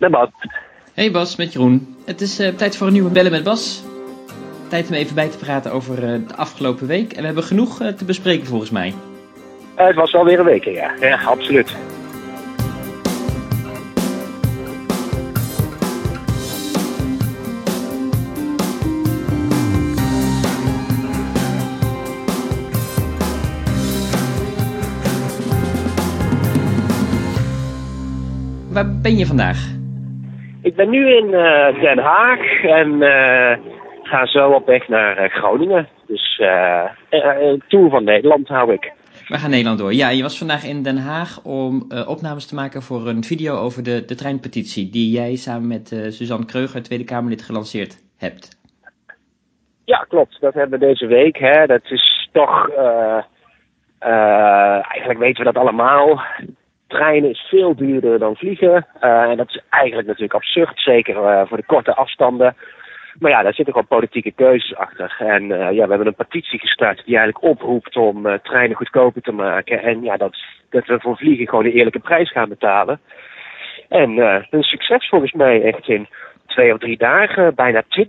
Met Bas. Hey Bas, met Jeroen. Het is uh, tijd voor een nieuwe Bellen met Bas. Tijd om even bij te praten over uh, de afgelopen week. En we hebben genoeg uh, te bespreken volgens mij. het was alweer een week, ja. Ja, absoluut. Waar ben je vandaag? Ik ben nu in uh, Den Haag en uh, ga zo op weg naar uh, Groningen. Dus een tour van Nederland hou ik. We gaan Nederland door. Ja, je was vandaag in Den Haag om opnames te maken voor een video over de, de treinpetitie die jij samen met Suzanne Kreuger, Tweede Kamerlid, gelanceerd hebt. Ja, klopt. Dat hebben we deze week. Hè. Dat is toch, eigenlijk weten we dat allemaal treinen is veel duurder dan vliegen. Uh, en dat is eigenlijk natuurlijk absurd, zeker uh, voor de korte afstanden. Maar ja, daar zitten gewoon politieke keuzes achter. En uh, ja, we hebben een petitie gestart die eigenlijk oproept om treinen goedkoper te maken. En ja, dat, dat we voor vliegen gewoon een eerlijke prijs gaan betalen. En een succes volgens mij echt in twee of drie dagen. Bijna 20.000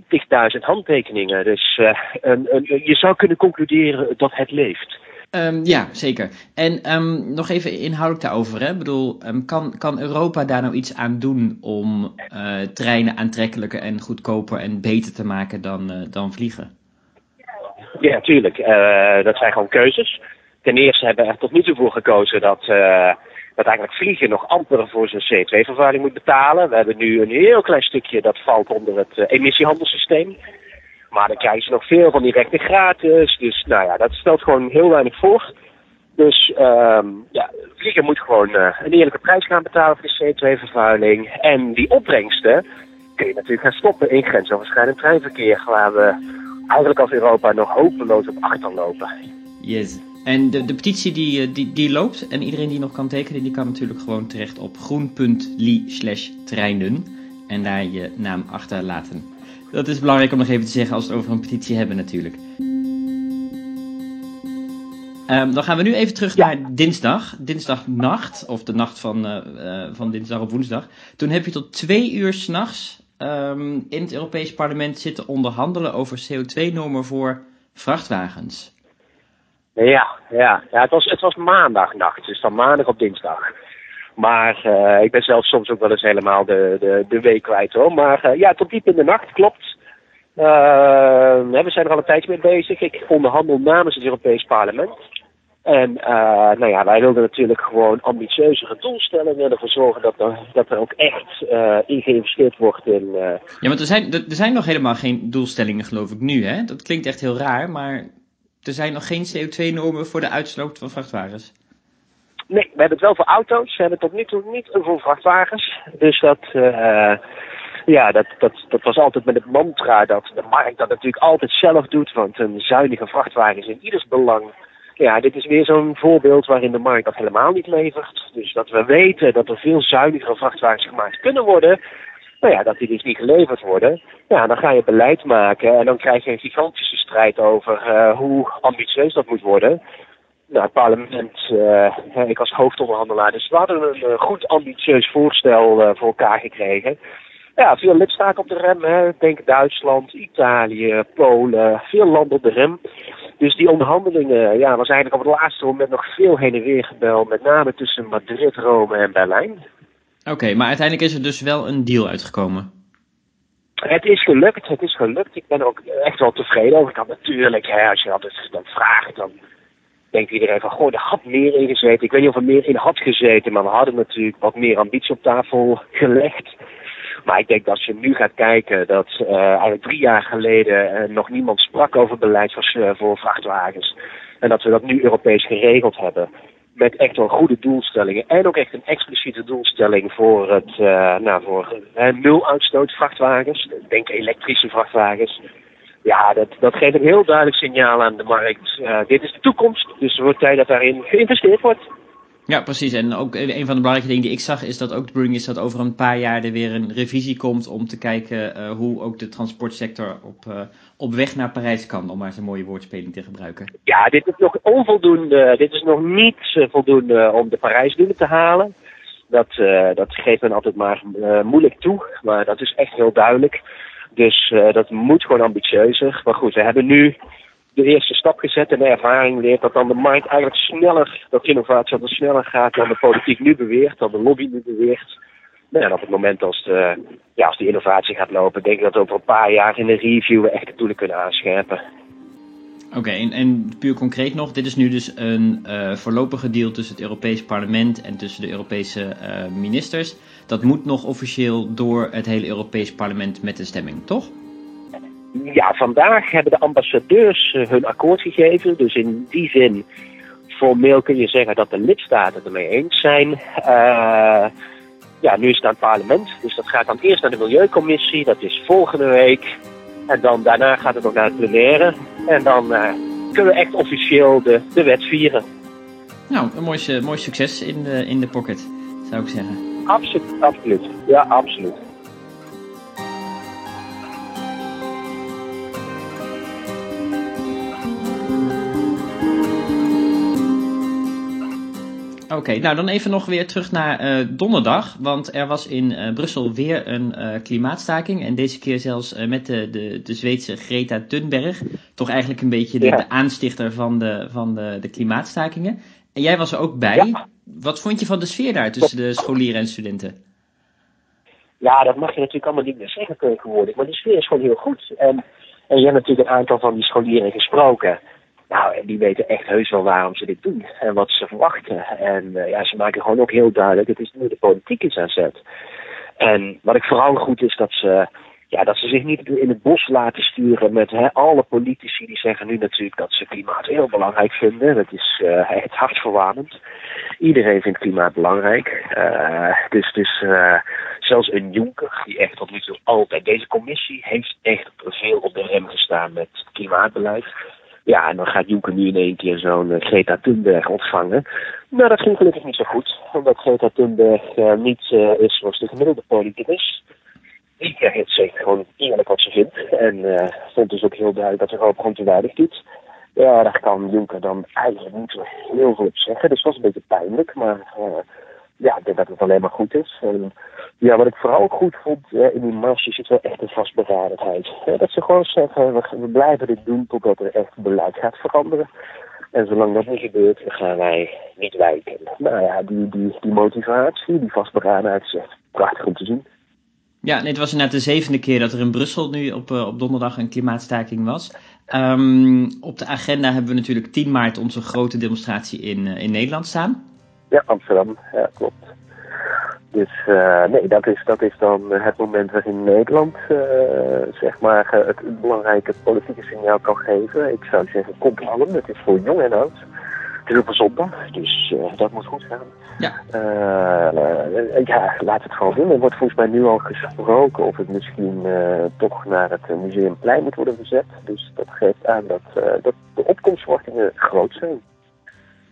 handtekeningen. Dus een, een, je zou kunnen concluderen dat het leeft. Um, ja, zeker. En um, nog even inhoudelijk daarover. Hè? Ik bedoel, um, kan, kan Europa daar nou iets aan doen om uh, treinen aantrekkelijker en goedkoper en beter te maken dan, uh, dan vliegen? Ja, tuurlijk. Uh, dat zijn gewoon keuzes. Ten eerste hebben we er tot nu toe voor gekozen dat, dat eigenlijk vliegen nog amper voor zijn CO2-vervuiling moet betalen. We hebben nu een heel klein stukje dat valt onder het emissiehandelssysteem. Maar dan krijgen ze nog veel van die rechten gratis. Dus nou ja, dat stelt gewoon heel weinig voor. Dus um, ja, vliegen moet gewoon uh, een eerlijke prijs gaan betalen voor de CO2-vervuiling. En die opbrengsten kun je natuurlijk gaan stoppen in grensoverschrijdend treinverkeer. Waar we eigenlijk als Europa nog hopeloos op achter lopen. Yes. En de, petitie die, eh, die, die loopt en iedereen die nog kan tekenen, die kan natuurlijk gewoon terecht op groen.li slash treinen. En daar je naam achterlaten. Dat is belangrijk om nog even te zeggen als we het over een petitie hebben natuurlijk. Um, dan gaan we nu even terug naar dinsdag. Dinsdagnacht, of de nacht van, uh, uh, van dinsdag op woensdag. Toen heb je tot twee uur s'nachts um, in het Europees Parlement zitten onderhandelen over CO2-normen voor vrachtwagens. Ja, ja, ja het, was, het was maandagnacht, dus dan maandag op dinsdag. Maar uh, ik ben zelf soms ook wel eens helemaal de, de, de week kwijt hoor. Maar uh, ja, tot diep in de nacht, klopt. Uh, we zijn er al een tijdje mee bezig. Ik onderhandel namens het Europees Parlement. En nou ja, wij wilden natuurlijk gewoon ambitieuzere doelstellingen. Ervoor zorgen dat er, dat er ook echt in geïnvesteerd wordt in. Ja, want er zijn, er zijn nog helemaal geen doelstellingen, geloof ik nu. Hè? Dat klinkt echt heel raar, maar er zijn nog geen CO2-normen voor de uitstoot van vrachtwagens. Nee, we hebben het wel voor auto's. We hebben het tot nu toe niet voor vrachtwagens. Dus dat, uh, ja, dat, dat, dat was altijd met het mantra dat de markt dat natuurlijk altijd zelf doet. Want een zuinige vrachtwagen is in ieders belang. Ja, dit is weer zo'n voorbeeld waarin de markt dat helemaal niet levert. Dus dat we weten dat er veel zuinigere vrachtwagens gemaakt kunnen worden. Nou ja, dat die dus niet geleverd worden. Ja, dan ga je beleid maken en dan krijg je een gigantische strijd over uh, hoe ambitieus dat moet worden nou, het parlement, uh, ik als hoofdonderhandelaar, dus we hadden een goed ambitieus voorstel uh, voor elkaar gekregen. Ja, veel lidstaten op de rem, hè. denk Duitsland, Italië, Polen, veel landen op de rem. Dus die onderhandelingen, ja, was eigenlijk op het laatste moment nog veel heen en weer gebeld, met name tussen Madrid, Rome en Berlijn. Oké, okay, maar uiteindelijk is er dus wel een deal uitgekomen. Het is gelukt, het is gelukt. Ik ben er ook echt wel tevreden over. Ik had natuurlijk, hè, als je dat, dat vraagt, dan denkt iedereen van, goh, er had meer in gezeten. Ik weet niet of er meer in had gezeten, maar we hadden natuurlijk wat meer ambitie op tafel gelegd. Maar ik denk dat als je nu gaat kijken dat uh, eigenlijk drie jaar geleden uh, nog niemand sprak over beleid voor, uh, voor vrachtwagens. En dat we dat nu Europees geregeld hebben. Met echt wel goede doelstellingen. En ook echt een expliciete doelstelling voor het nou, voor nul uitstoot vrachtwagens. Denk elektrische vrachtwagens ja, dat, dat geeft een heel duidelijk signaal aan de markt. Uh, dit is de toekomst, dus het wordt tijd dat daarin geïnvesteerd wordt. Ja, precies. En ook een van de belangrijke dingen die ik zag is dat ook de bedoeling is dat over een paar jaar er weer een revisie komt om te kijken uh, hoe ook de transportsector op, uh, op weg naar Parijs kan, om maar zo'n mooie woordspeling te gebruiken. Ja, dit is nog onvoldoende. Dit is nog niet voldoende om de Parijsdoelen te halen. Dat, uh, dat geeft men altijd maar moeilijk toe, maar dat is echt heel duidelijk. Dus uh, dat moet gewoon ambitieuzer. Maar goed, we hebben nu de eerste stap gezet en de ervaring leert dat dan de markt eigenlijk sneller, dat innovatie altijd sneller gaat dan de politiek nu beweert, dan de lobby nu beweert. Nou, en op het moment als de, ja, als die innovatie gaat lopen, denk ik dat we over een paar jaar in de review we echt de doelen kunnen aanscherpen. Oké, en, en, puur concreet nog, dit is nu dus een uh, voorlopige deal tussen het Europees Parlement en tussen de Europese uh, ministers. Dat moet nog officieel door het hele Europees Parlement met de stemming, toch? Ja, vandaag hebben de ambassadeurs uh, hun akkoord gegeven. Dus in die zin, formeel kun je zeggen dat de lidstaten ermee eens zijn. ja, nu is het aan het parlement. Dus dat gaat dan eerst naar de Milieucommissie. Dat is volgende week. En dan daarna gaat het nog naar het plenaire. En dan uh, kunnen we echt officieel de, de wet vieren. Nou, een mooi, mooi succes in de, in de pocket, zou ik zeggen. Absoluut, absoluut. Ja, absoluut. Oké, nou dan even nog weer terug naar uh, donderdag. Want er was in uh, Brussel weer een uh, klimaatstaking. En deze keer zelfs met de, de, de Zweedse Greta Thunberg. Toch eigenlijk een beetje de, ja. de aanstichter van, de, van de, de klimaatstakingen. En jij was er ook bij. Ja. Wat vond je van de sfeer daar tussen de scholieren en studenten? Ja, dat mag je natuurlijk allemaal niet meer zeggen tegenwoordig. Maar de sfeer is gewoon heel goed. En, en je hebt natuurlijk een aantal van die scholieren gesproken. Nou, en die weten echt heus wel waarom ze dit doen en wat ze verwachten. En uh, ja, ze maken gewoon ook heel duidelijk, het is nu de politiek is aan zet. En wat ik vooral goed is, dat ze, ja, dat ze zich niet in het bos laten sturen met hè, alle politici die zeggen nu natuurlijk dat ze klimaat heel belangrijk vinden. Dat is echt hartverwarmend. Iedereen vindt klimaat belangrijk. Uh, dus dus uh, zelfs een Juncker, die echt tot nu toe altijd, deze commissie heeft echt veel op de rem gestaan met klimaatbeleid. Ja, en dan gaat Juncker nu in één keer zo'n uh, Greta Thunberg ontvangen. Nou, dat ging gelukkig niet zo goed. Omdat Greta Thunberg uh, niet uh, is zoals de gemiddelde politicus. Die heeft zeker gewoon eerlijk wat ze vindt. En vond dus ook heel duidelijk dat Europa gewoon te weinig doet. Ja, daar kan Juncker dan eigenlijk niet zo heel veel op zeggen. Dus dat was een beetje pijnlijk. Maar ja, ik denk dat het alleen maar goed is. En, ja, wat ik vooral goed vond uh, in die mars zit wel echt een vastberadenheid. Dat ze gewoon zeggen, we, blijven dit doen totdat er echt beleid gaat veranderen. En zolang dat niet gebeurt, gaan wij niet wijken. Nou ja, die, die, die motivatie, die vastberadenheid is echt prachtig om te zien. Ja, het was inderdaad de zevende keer dat er in Brussel nu op, uh, op donderdag een klimaatstaking was. Um, op de agenda hebben we natuurlijk 10 maart onze grote demonstratie in, in Nederland staan. Ja, Amsterdam, ja, klopt. Dus uh, nee, dat is, dat is dan het moment waarin Nederland uh, zeg maar uh, het belangrijke politieke signaal kan geven. Ik zou zeggen, kom allen, het is voor jong en oud. Het is op een zondag, dus dat moet goed gaan. Ja. ja, laat het gewoon doen. Er wordt volgens mij nu al gesproken of het misschien toch naar het Museumplein moet worden gezet. Dus dat geeft aan dat, dat de opkomstverwachtingen groot zijn.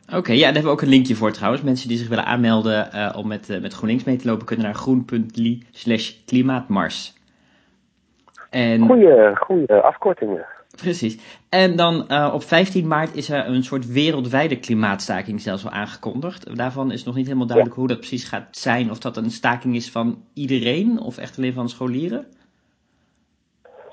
Oké, okay, ja, daar hebben we ook een linkje voor trouwens. Mensen die zich willen aanmelden uh, om met, uh, met GroenLinks mee te lopen, kunnen naar groen.li slash klimaatmars. En... Goeie, goeie afkortingen. Precies. En dan uh, op 15 maart is er een soort wereldwijde klimaatstaking zelfs al aangekondigd. Daarvan is nog niet helemaal duidelijk ja. hoe dat precies gaat zijn. Of dat een staking is van iedereen of echt alleen van scholieren.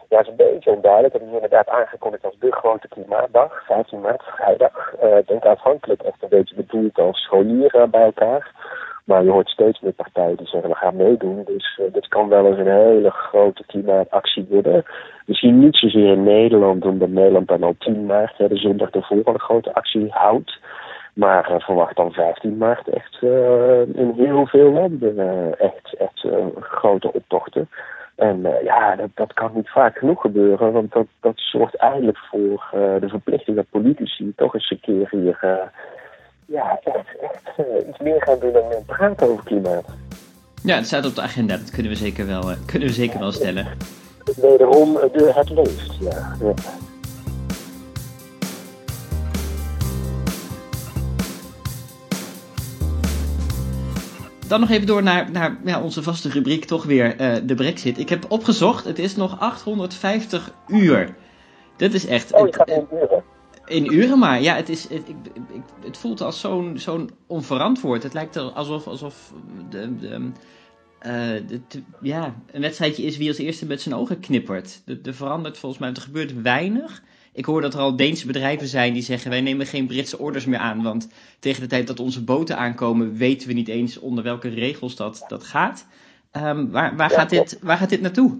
Ja, is een beetje onduidelijk. Het is inderdaad aangekondigd als de grote klimaatdag, 15 maart, vrijdag. Uh, ik denk aanvankelijk echt een beetje bedoeld als scholieren bij elkaar. Maar je hoort steeds meer partijen die zeggen we gaan meedoen. Dus uh, dit kan wel eens een hele grote klimaatactie worden. Misschien niet zozeer in Nederland, omdat Nederland dan al 10 maart, de zondag al een grote actie houdt. Maar uh, verwacht dan 15 maart echt uh, in heel veel landen echt, echt grote optochten. En uh, ja, dat, dat kan niet vaak genoeg gebeuren, want dat, dat zorgt eigenlijk voor uh, de verplichting dat politici toch eens een keer hier uh, ja, echt, echt iets meer gaan doen dan praten over klimaat. Ja, het staat op de agenda, dat kunnen we zeker wel, kunnen we zeker wel stellen. Wederom, de, het leeft, ja. ja. Dan nog even door naar, naar ja, onze vaste rubriek, toch weer uh, de Brexit. Ik heb opgezocht, het is nog 850 uur. Dat is echt. Oh, je gaat in uren. In uren maar, ja, het, is, het, ik, ik, het voelt als zo'n zo'n onverantwoord. Het lijkt er alsof, alsof de, de, de, ja, een wedstrijdje is wie als eerste met zijn ogen knippert. Er verandert volgens mij, er gebeurt weinig. Ik hoor dat er al Deense bedrijven zijn die zeggen: wij nemen geen Britse orders meer aan. Want tegen de tijd dat onze boten aankomen, weten we niet eens onder welke regels dat, dat gaat. Um, waar, waar, gaat dit, waar gaat dit naartoe?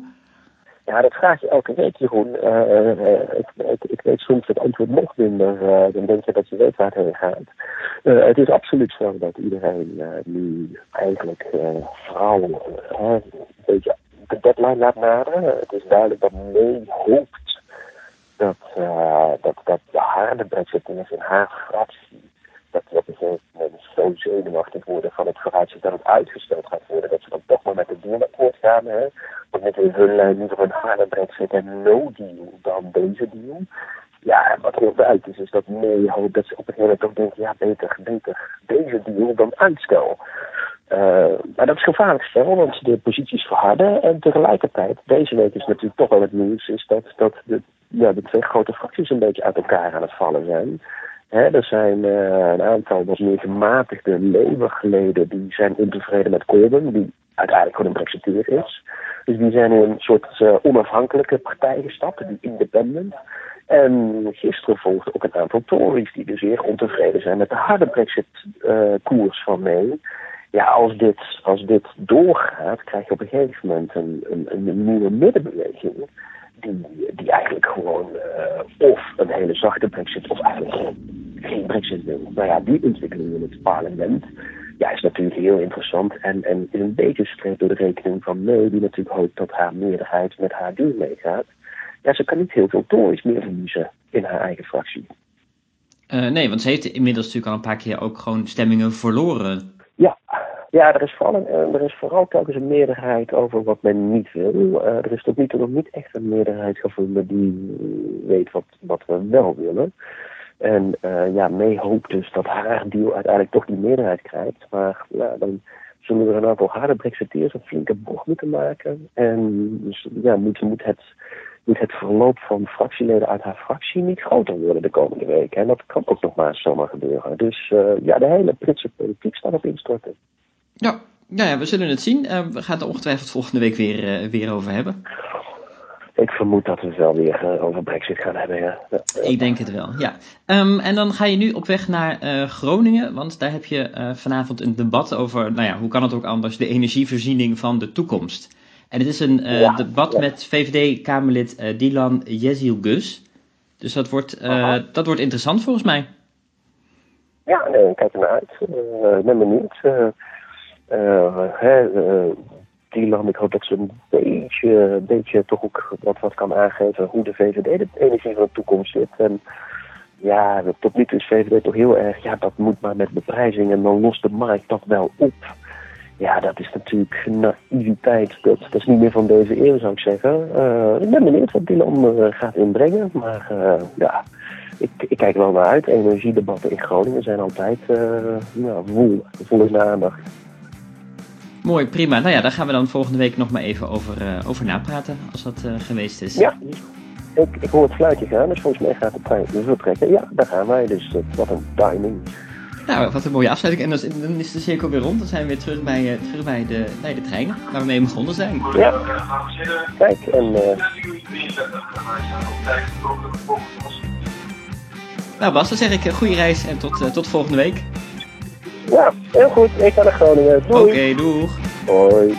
Ja, dat vraag je elke week, Jeroen. Uh, ik, ik, ik, weet soms het antwoord nog minder uh, dan denk je dat je weet waar het heen gaat. het is absoluut zo dat iedereen nu eigenlijk vooral een beetje de deadline laat naderen. Het is duidelijk dat mee hoopt dat, dat, dat de harde brexiteers in haar fractie dat die op een gegeven moment zo zenuwachtig worden van het vooruitzicht dat het uitgesteld gaat worden, dat ze dan toch maar met het dealakkoord gaan. Hè? Want met hun lijn liever een harde brexit en no deal dan deze deal. Ja, wat heel duidelijk is, is dat mee hoopt dat ze op een gegeven moment toch denken, ja, beter, beter deze deal dan uitstel. Uh, maar dat is gevaarlijk stel, want de posities verharden. En tegelijkertijd, deze week is natuurlijk toch wel het nieuws, is dat, dat de, ja, de twee grote fracties een beetje uit elkaar aan het vallen zijn. Er zijn uh, een aantal wat meer gematigde levergeleden die zijn ontevreden met Corbyn, die uiteindelijk gewoon een brexiteer is. Dus die zijn in een soort uh, onafhankelijke partij gestapt, die independent. En gisteren volgde ook een aantal Tories die dus zeer ontevreden zijn met de harde brexit-koers uh, van May. Ja, als dit, als dit doorgaat, krijg je op een gegeven moment een, een, een nieuwe middenbeweging die, die eigenlijk gewoon uh, of een hele zachte brexit of eigenlijk gewoon geen brexit wil. Nou ja, die ontwikkeling in het parlement ja, is natuurlijk heel interessant en, en is een beetje streep door de rekening van May, die natuurlijk hoopt dat haar meerderheid met haar duur meegaat. Ja, ze kan niet heel veel Tories meer verliezen in haar eigen fractie. Uh, nee, want ze heeft inmiddels natuurlijk al een paar keer ook gewoon stemmingen verloren. Ja, ja, er is, vooral een, er is vooral telkens een meerderheid over wat men niet wil. Uh, er is tot nu toe nog niet echt een meerderheid gevonden die weet wat, wat we wel willen. En uh, ja, mee hoopt dus dat haar deal uiteindelijk toch die meerderheid krijgt. Maar ja, dan zullen er een aantal harde brexiteers een flinke bocht moeten maken. En dus, ja, moet, moet, het, moet het verloop van fractieleden uit haar fractie niet groter worden de komende weken. En dat kan ook nog maar zomaar gebeuren. Dus ja, de hele Britse politiek staat op instorten. Ja, nou ja, we zullen het zien. Uh, we gaan het er ongetwijfeld volgende week weer, uh, weer over hebben. Ik vermoed dat we het wel weer uh, over Brexit gaan hebben. Ja. Ik denk het wel, ja. Um, en dan ga je nu op weg naar Groningen, want daar heb je vanavond een debat over, nou ja, hoe kan het ook anders, de energievoorziening van de toekomst. En het is een ja, debat ja. met VVD-Kamerlid Dilan Jezil Gus. Dus dat wordt, dat wordt interessant volgens mij. Ja, nee, ik kijk er naar uit. Ik ben benieuwd. Uh, hè, uh, Dylan, ik hoop dat ze een beetje, beetje toch ook wat, wat kan aangeven hoe de VVD de energie van de toekomst zit. En ja, tot nu toe is VVD toch heel erg, ja, dat moet maar met beprijzing en dan lost de markt dat wel op. Ja, dat is natuurlijk naïviteit. Dat, dat is niet meer van deze eeuw, zou ik zeggen. Uh, ik ben benieuwd wat Dylan uh, gaat inbrengen. Maar uh, ja, ik, ik, kijk wel naar uit. Energiedebatten in Groningen zijn altijd nou, vol, vol in de aandacht. Mooi, prima. Nou ja, daar gaan we dan volgende week nog maar even over, uh, over napraten, als dat uh, geweest is. Ja, ik, ik hoor het fluitje gaan, dus volgens mij gaat de trein vertrekken. Ja, daar gaan wij, dus uh, wat een timing. Nou, wat een mooie afsluiting. En dan is de cirkel weer rond. Dan zijn we weer terug bij, uh, terug bij, de, bij de treinen, waar we mee begonnen zijn. Ja, kijk, en... Nou Bas, dan zeg ik goede reis en tot, tot volgende week. Ja, heel goed. Ik ga naar Groningen. Oké, okay, doeg. Hoi.